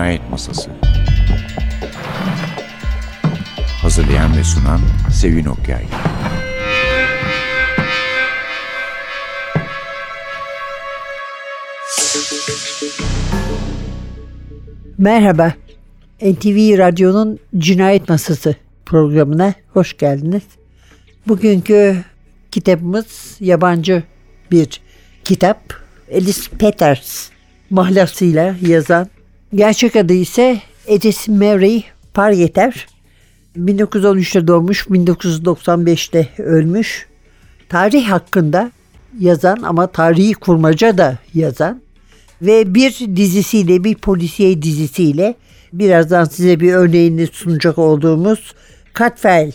Cinayet Masası Hazırlayan ve sunan Sevin Okyay Merhaba, NTV Radyo'nun Cinayet Masası programına hoş geldiniz. Bugünkü kitabımız yabancı bir kitap. Alice Peters mahlasıyla yazan. Gerçek adı ise Edith Mary Pargeter. 1913'te doğmuş, 1995'te ölmüş. Tarih hakkında yazan ama tarihi kurmaca da yazan ve bir dizisiyle bir polisiye dizisiyle birazdan size bir örneğini sunacak olduğumuz Katfel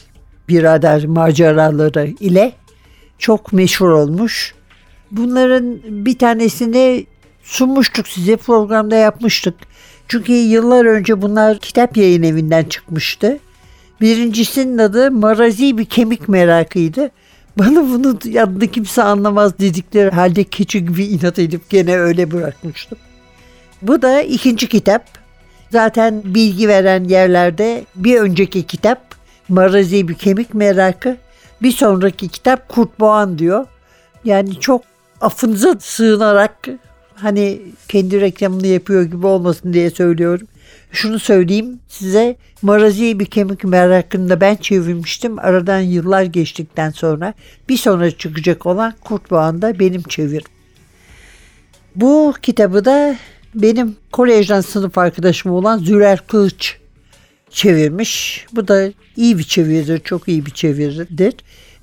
birader maceraları ile çok meşhur olmuş. Bunların bir tanesini sunmuştuk size programda yapmıştık. Çünkü yıllar önce bunlar kitap yayın evinden çıkmıştı. Birincisinin adı Marazi bir kemik merakıydı. Bana bunu adını kimse anlamaz dedikleri halde keçi gibi inat edip gene öyle bırakmıştım. Bu da ikinci kitap. Zaten bilgi veren yerlerde bir önceki kitap Marazi bir kemik merakı. Bir sonraki kitap Kurt Boğan diyor. Yani çok affınıza sığınarak hani kendi reklamını yapıyor gibi olmasın diye söylüyorum. Şunu söyleyeyim size Marazi bir kemik merakını ben çevirmiştim. Aradan yıllar geçtikten sonra bir sonra çıkacak olan Kurt Boğan da benim çevirim. Bu kitabı da benim kolejden sınıf arkadaşım olan Zürer Kılıç çevirmiş. Bu da iyi bir çeviridir, çok iyi bir çeviridir.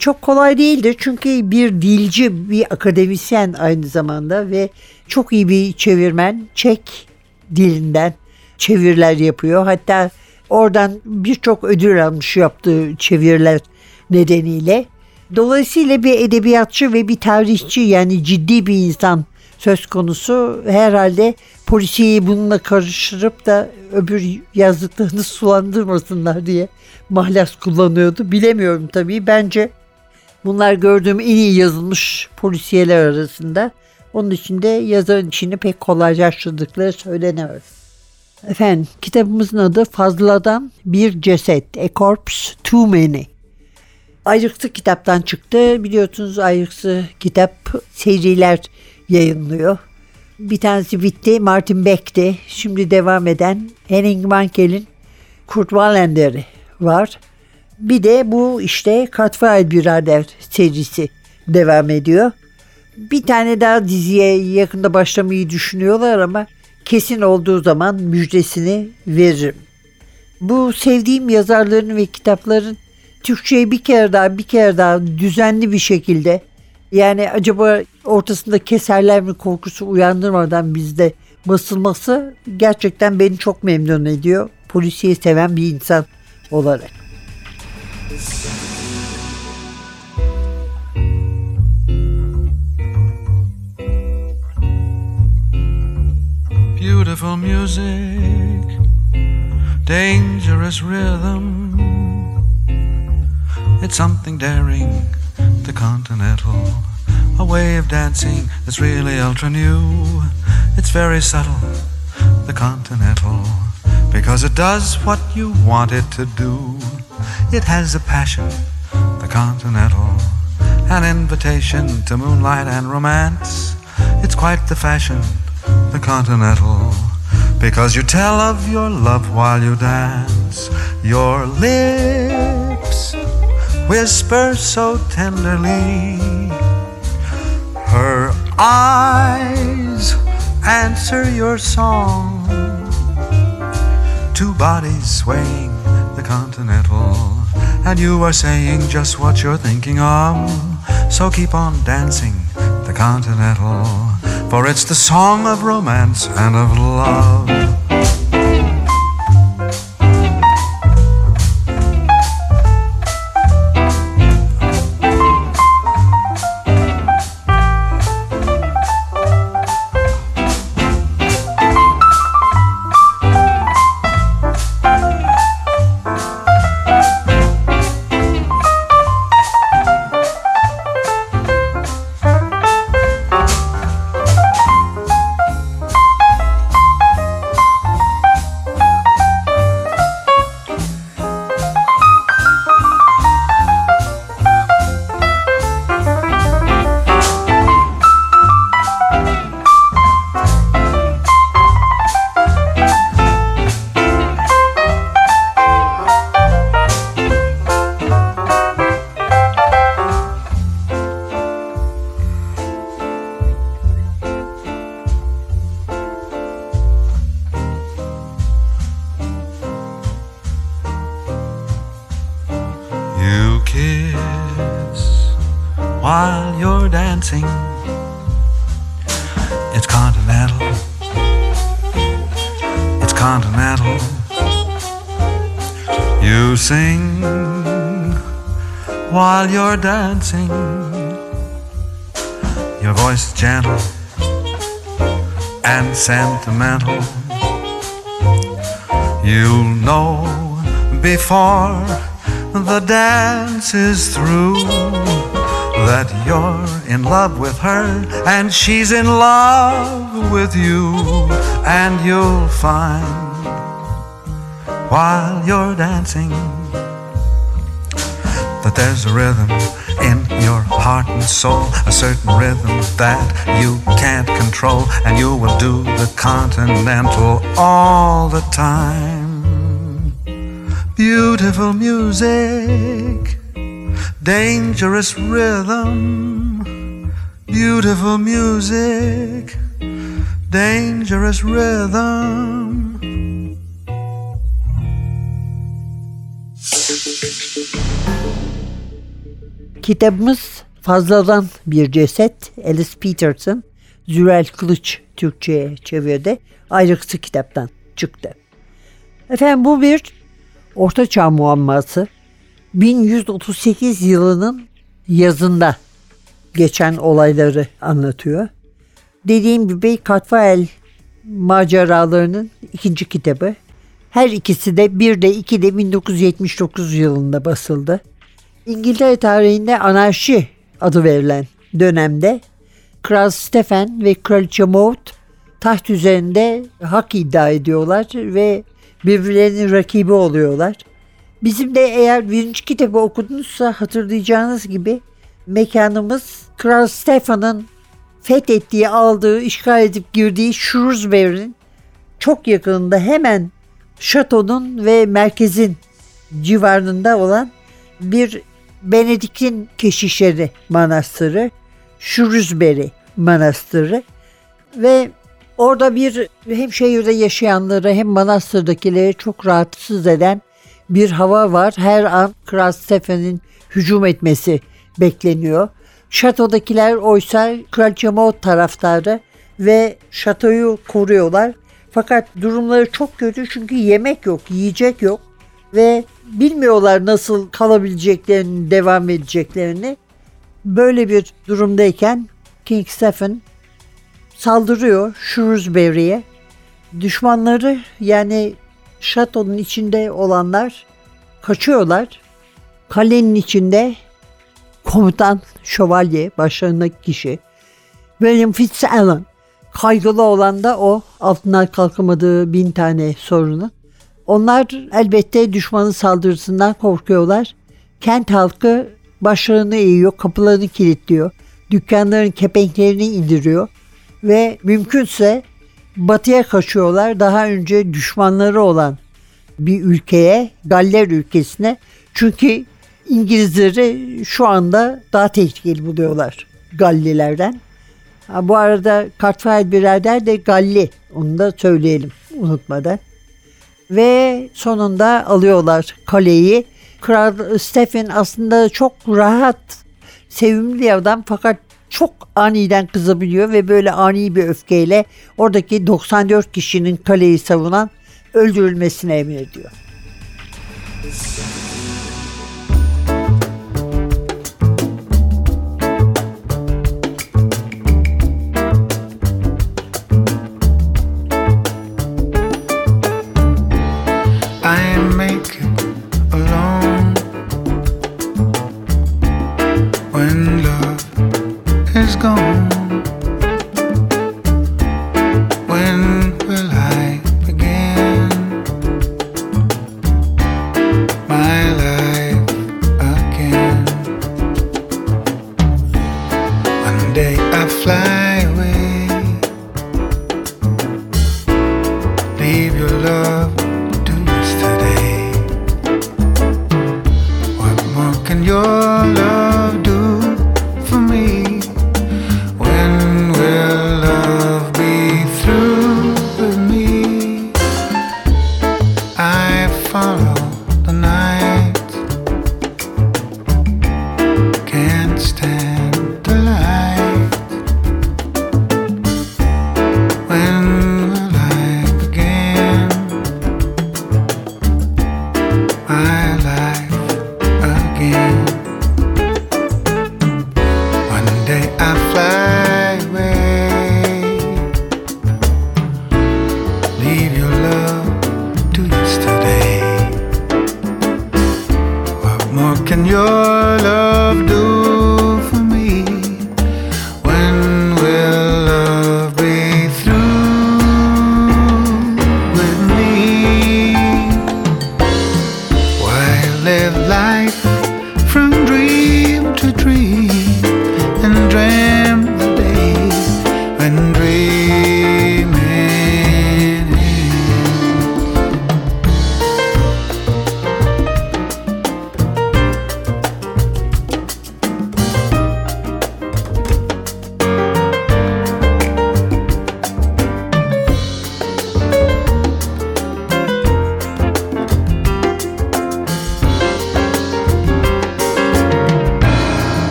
Çok kolay değildir çünkü bir dilci, bir akademisyen aynı zamanda ve çok iyi bir çevirmen. Çek dilinden çeviriler yapıyor. Hatta oradan birçok ödül almış yaptığı çeviriler nedeniyle. Dolayısıyla bir edebiyatçı ve bir tarihçi yani ciddi bir insan söz konusu. Herhalde polisiyeyi bununla karıştırıp da öbür yazdıklarını sulandırmasınlar diye mahlas kullanıyordu. Bilemiyorum tabii. Bence bunlar gördüğüm en iyi yazılmış polisiyeler arasında. Onun için de yazarın işini pek kolaylaştırdıkları söylenemez. Efendim kitabımızın adı Fazladan Bir Ceset, A Corpse Too Many. Ayrıksı kitaptan çıktı. Biliyorsunuz ayrıksı kitap seriler yayınlıyor. Bir tanesi bitti Martin Beck'ti. Şimdi devam eden Henning Mankel'in Kurt Wallender'i var. Bir de bu işte Katfail Birader serisi devam ediyor. Bir tane daha diziye yakında başlamayı düşünüyorlar ama kesin olduğu zaman müjdesini veririm. Bu sevdiğim yazarların ve kitapların Türkçe'ye bir kere daha bir kere daha düzenli bir şekilde yani acaba ortasında keserler mi korkusu uyandırmadan bizde basılması gerçekten beni çok memnun ediyor. Polisiye seven bir insan olarak. Beautiful music, dangerous rhythm. It's something daring, the continental. A way of dancing that's really ultra new. It's very subtle, the continental. Because it does what you want it to do. It has a passion, the continental. An invitation to moonlight and romance. It's quite the fashion the Continental. Because you tell of your love while you dance. Your lips whisper so tenderly. Her eyes answer your song. Two bodies swaying the Continental. And you are saying just what you're thinking of. So keep on dancing the Continental for it's the song of romance and of love. While you're dancing. It's continental. It's continental. You sing while you're dancing. Your voice is gentle and sentimental. You'll know before the dance is through that you're in love with her and she's in love with you, and you'll find while you're dancing that there's a rhythm in your heart and soul, a certain rhythm that you can't control, and you will do the continental all the time. Beautiful music, dangerous rhythm, beautiful music, dangerous rhythm. Kitabımız Fazladan Bir Ceset Alice Peterson Zürel Kılıç Türkçe'ye çevirdi. Ayrıksı kitaptan çıktı. Efendim bu bir ortaçağ muamması. 1138 yılının yazında geçen olayları anlatıyor. Dediğim gibi Katfael maceralarının ikinci kitabı. Her ikisi de bir de iki de 1979 yılında basıldı. İngiltere tarihinde anarşi adı verilen dönemde Kral Stephen ve Kraliçe Maud taht üzerinde hak iddia ediyorlar ve birbirlerinin rakibi oluyorlar. Bizim de eğer birinci kitabı okudunuzsa hatırlayacağınız gibi mekanımız Kral Stephen'ın fethettiği, aldığı, işgal edip girdiği Shrewsbury'nin çok yakınında hemen şatonun ve merkezin civarında olan bir Benediktin Keşişleri Manastırı, Shrewsbury Manastırı ve orada bir hem şehirde yaşayanları hem manastırdakileri çok rahatsız eden bir hava var. Her an Kral Stephen'in hücum etmesi bekleniyor. Şatodakiler oysa Kraliçe Maud taraftarı ve şatoyu koruyorlar. Fakat durumları çok kötü çünkü yemek yok, yiyecek yok ve bilmiyorlar nasıl kalabileceklerini, devam edeceklerini. Böyle bir durumdayken King Stephen saldırıyor Shrewsbury'e. Düşmanları yani şatonun içinde olanlar kaçıyorlar. Kalenin içinde komutan şövalye başlarındaki kişi William Fitzalan kaygılı olan da o altından kalkamadığı bin tane sorunu. Onlar elbette düşmanın saldırısından korkuyorlar. Kent halkı başlarını eğiyor, kapılarını kilitliyor, dükkanların kepenklerini indiriyor ve mümkünse batıya kaçıyorlar. Daha önce düşmanları olan bir ülkeye, Galler ülkesine. Çünkü İngilizleri şu anda daha tehlikeli buluyorlar Gallilerden. Ha, bu arada Kartfail birader de Galli. Onu da söyleyelim unutmadan. Ve sonunda alıyorlar kaleyi. Kral Stephen aslında çok rahat, sevimli adam fakat çok aniden kızabiliyor ve böyle ani bir öfkeyle oradaki 94 kişinin kaleyi savunan öldürülmesine emrediyor.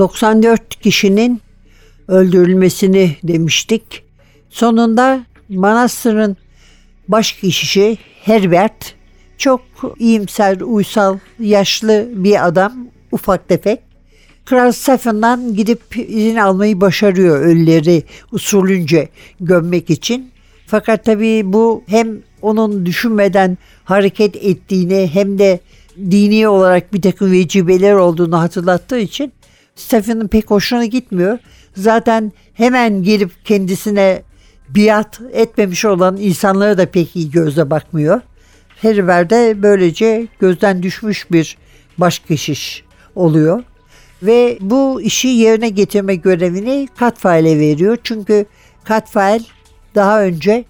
94 kişinin öldürülmesini demiştik. Sonunda Manastır'ın baş kişisi Herbert çok iyimser, uysal, yaşlı bir adam, ufak tefek. Kral Stefan'dan gidip izin almayı başarıyor ölüleri usulünce gömmek için. Fakat tabii bu hem onun düşünmeden hareket ettiğini hem de dini olarak bir takım vecibeler olduğunu hatırlattığı için Stefan'ın pek hoşuna gitmiyor. Zaten hemen gelip kendisine biat etmemiş olan insanlara da pek iyi gözle bakmıyor. Heriver de böylece gözden düşmüş bir başkeşiş oluyor. Ve bu işi yerine getirme görevini Katfail'e veriyor. Çünkü Katfail daha önce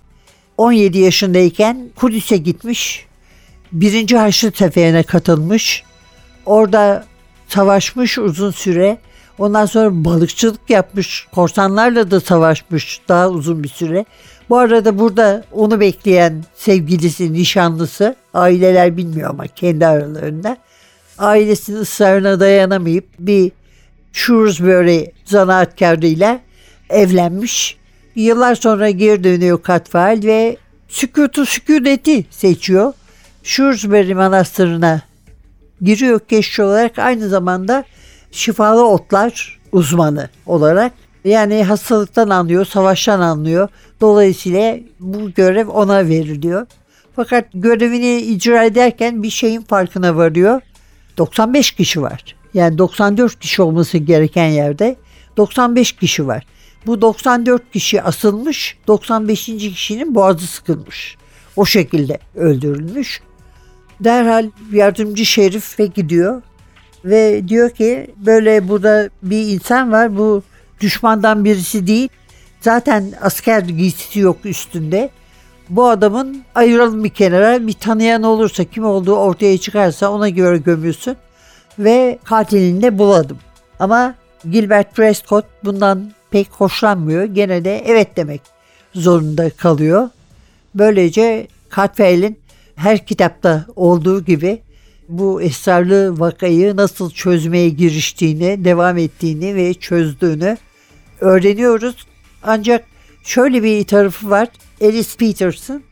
17 yaşındayken Kudüs'e gitmiş. Birinci Haçlı Seferi'ne katılmış. Orada savaşmış uzun süre. Ondan sonra balıkçılık yapmış. Korsanlarla da savaşmış daha uzun bir süre. Bu arada burada onu bekleyen sevgilisi, nişanlısı, aileler bilmiyor ama kendi aralarında. Ailesinin ısrarına dayanamayıp bir Shrewsbury zanaatkarıyla evlenmiş. Yıllar sonra geri dönüyor Katfail ve sükutu sükuneti seçiyor. Shrewsbury Manastırı'na giriyor keşke olarak aynı zamanda şifalı otlar uzmanı olarak. Yani hastalıktan anlıyor, savaştan anlıyor. Dolayısıyla bu görev ona veriliyor. Fakat görevini icra ederken bir şeyin farkına varıyor. 95 kişi var. Yani 94 kişi olması gereken yerde 95 kişi var. Bu 94 kişi asılmış, 95. kişinin boğazı sıkılmış. O şekilde öldürülmüş. Derhal yardımcı şerife gidiyor ve diyor ki böyle burada bir insan var bu düşmandan birisi değil. Zaten asker giysisi yok üstünde. Bu adamın ayıralım bir kenara bir tanıyan olursa kim olduğu ortaya çıkarsa ona göre gömülsün ve katilini de buladım. Ama Gilbert Prescott bundan pek hoşlanmıyor. Gene de evet demek zorunda kalıyor. Böylece Katfail'in her kitapta olduğu gibi bu esrarlı vakayı nasıl çözmeye giriştiğini, devam ettiğini ve çözdüğünü öğreniyoruz. Ancak şöyle bir tarafı var. Alice Peterson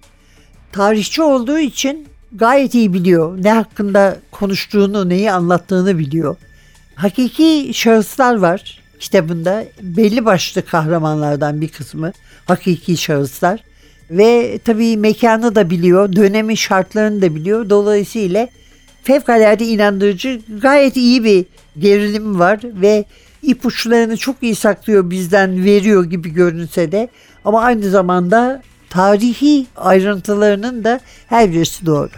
tarihçi olduğu için gayet iyi biliyor. Ne hakkında konuştuğunu, neyi anlattığını biliyor. Hakiki şahıslar var kitabında. Belli başlı kahramanlardan bir kısmı hakiki şahıslar. Ve tabii mekanı da biliyor, dönemin şartlarını da biliyor. Dolayısıyla fevkalade inandırıcı, gayet iyi bir gerilim var ve ipuçlarını çok iyi saklıyor bizden veriyor gibi görünse de ama aynı zamanda tarihi ayrıntılarının da her birisi doğru.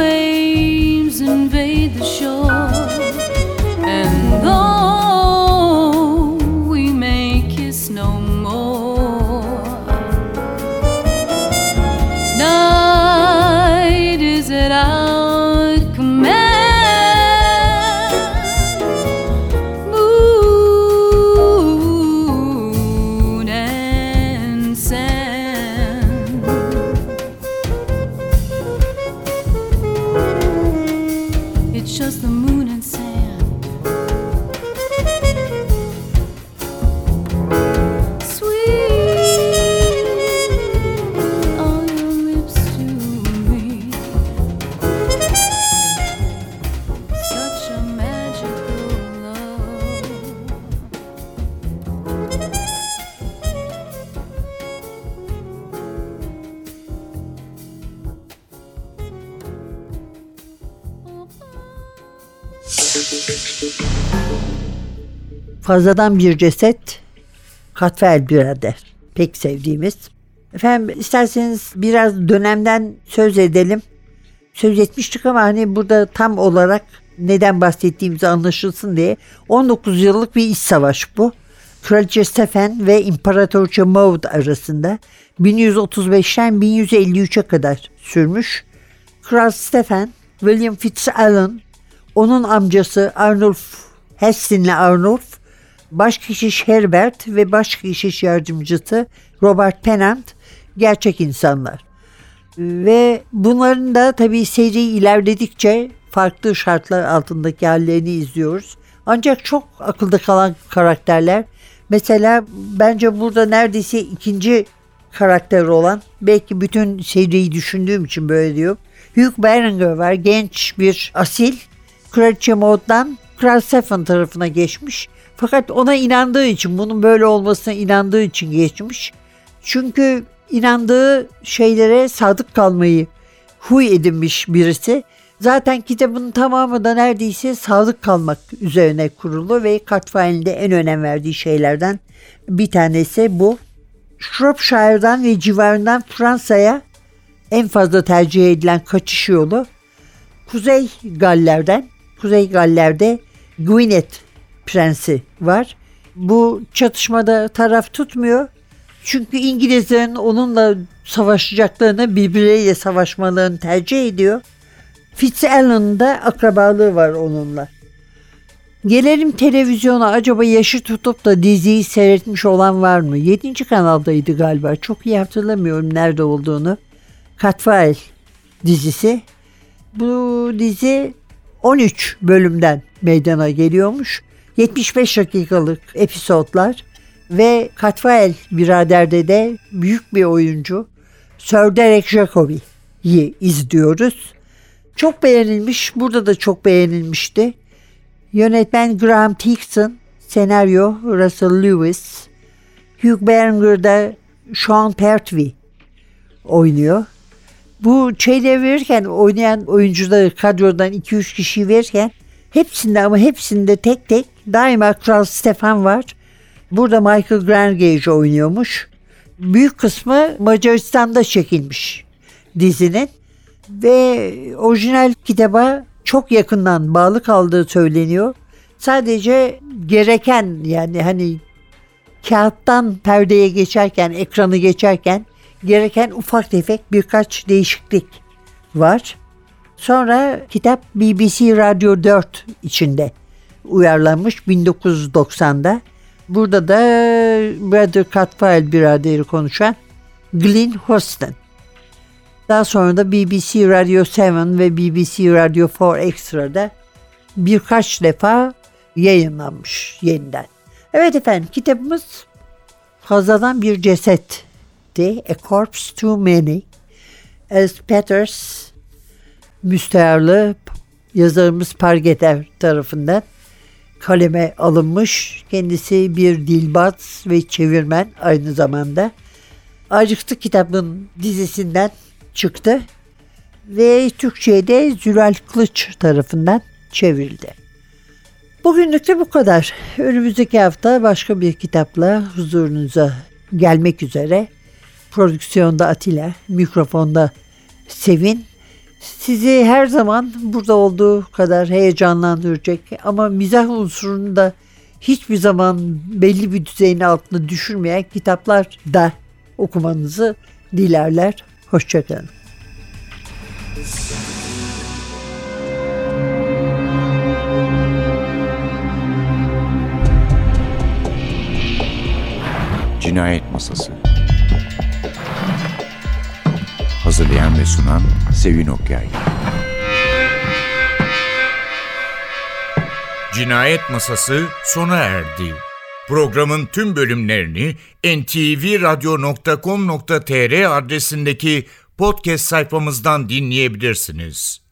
waves invade the shore. fazladan bir ceset Katfel birader. Pek sevdiğimiz. Efendim isterseniz biraz dönemden söz edelim. Söz etmiştik ama hani burada tam olarak neden bahsettiğimizi anlaşılsın diye. 19 yıllık bir iç savaş bu. Kraliçe Stefan ve İmparatorça Maud arasında 1135'ten 1153'e kadar sürmüş. Kral Stefan, William Fitzalan, onun amcası Arnulf Hessin'le Arnulf Başkeşiş Herbert ve başkeşiş yardımcısı Robert Pennant gerçek insanlar. Ve bunların da tabii seri ilerledikçe farklı şartlar altındaki hallerini izliyoruz. Ancak çok akılda kalan karakterler. Mesela bence burada neredeyse ikinci karakter olan belki bütün seriyi düşündüğüm için böyle diyor. Hugh Beringer var genç bir asil. Kraliçe Maud'dan Kral Seven tarafına geçmiş fakat ona inandığı için bunun böyle olmasına inandığı için geçmiş. Çünkü inandığı şeylere sadık kalmayı huy edinmiş birisi. Zaten kitabın tamamı da neredeyse sadık kalmak üzerine kurulu ve Katfail'in de en önem verdiği şeylerden bir tanesi bu. Shropshire'dan ve civarından Fransa'ya en fazla tercih edilen kaçış yolu Kuzey Galler'den. Kuzey Galler'de Gwyneth Prensi var. Bu çatışmada taraf tutmuyor. Çünkü İngilizlerin onunla savaşacaklarını birbirleriyle savaşmalarını tercih ediyor. Fitzallen'ın da akrabalığı var onunla. Gelelim televizyona acaba yaşı tutup da diziyi seyretmiş olan var mı? 7. kanaldaydı galiba. Çok iyi hatırlamıyorum nerede olduğunu. Katfail dizisi. Bu dizi 13 bölümden meydana geliyormuş. 75 dakikalık episodlar ve Katfael biraderde de büyük bir oyuncu Sir Derek Jacobi'yi izliyoruz. Çok beğenilmiş. Burada da çok beğenilmişti. Yönetmen Graham Hickson, senaryo Russell Lewis, Hugh Beringer'da Sean Pertwee oynuyor. Bu şeyleri verirken oynayan oyuncuları kadrodan 2-3 kişi verirken hepsinde ama hepsinde tek tek daima Kral Stefan var. Burada Michael Grangage oynuyormuş. Büyük kısmı Macaristan'da çekilmiş dizinin ve orijinal kitaba çok yakından bağlı kaldığı söyleniyor. Sadece gereken yani hani kağıttan perdeye geçerken, ekranı geçerken gereken ufak tefek birkaç değişiklik var. Sonra kitap BBC Radyo 4 içinde uyarlanmış 1990'da. Burada da Brother Catfile biraderi konuşan Glyn Hostin. Daha sonra da BBC Radio 7 ve BBC Radio 4 Extra'da birkaç defa yayınlanmış yeniden. Evet efendim kitabımız fazladan bir cesetti. A Corpse Too Many. Alice Peters müstearlı yazarımız Pargeter tarafından kaleme alınmış. Kendisi bir dilbaz ve çevirmen aynı zamanda. Acıktı kitabın dizisinden çıktı ve Türkçe'ye de Zülal Kılıç tarafından çevrildi. Bugünlük de bu kadar. Önümüzdeki hafta başka bir kitapla huzurunuza gelmek üzere. Prodüksiyonda Atilla, mikrofonda Sevin. Sizi her zaman burada olduğu kadar heyecanlandıracak ama mizah unsurunu da hiçbir zaman belli bir düzeyin altında düşürmeyen kitaplar da okumanızı dilerler. Hoşçakalın. Cinayet Masası Hazırlayan ve sunan Sevin Okyay Cinayet Masası sona erdi. Programın tüm bölümlerini ntvradio.com.tr adresindeki podcast sayfamızdan dinleyebilirsiniz.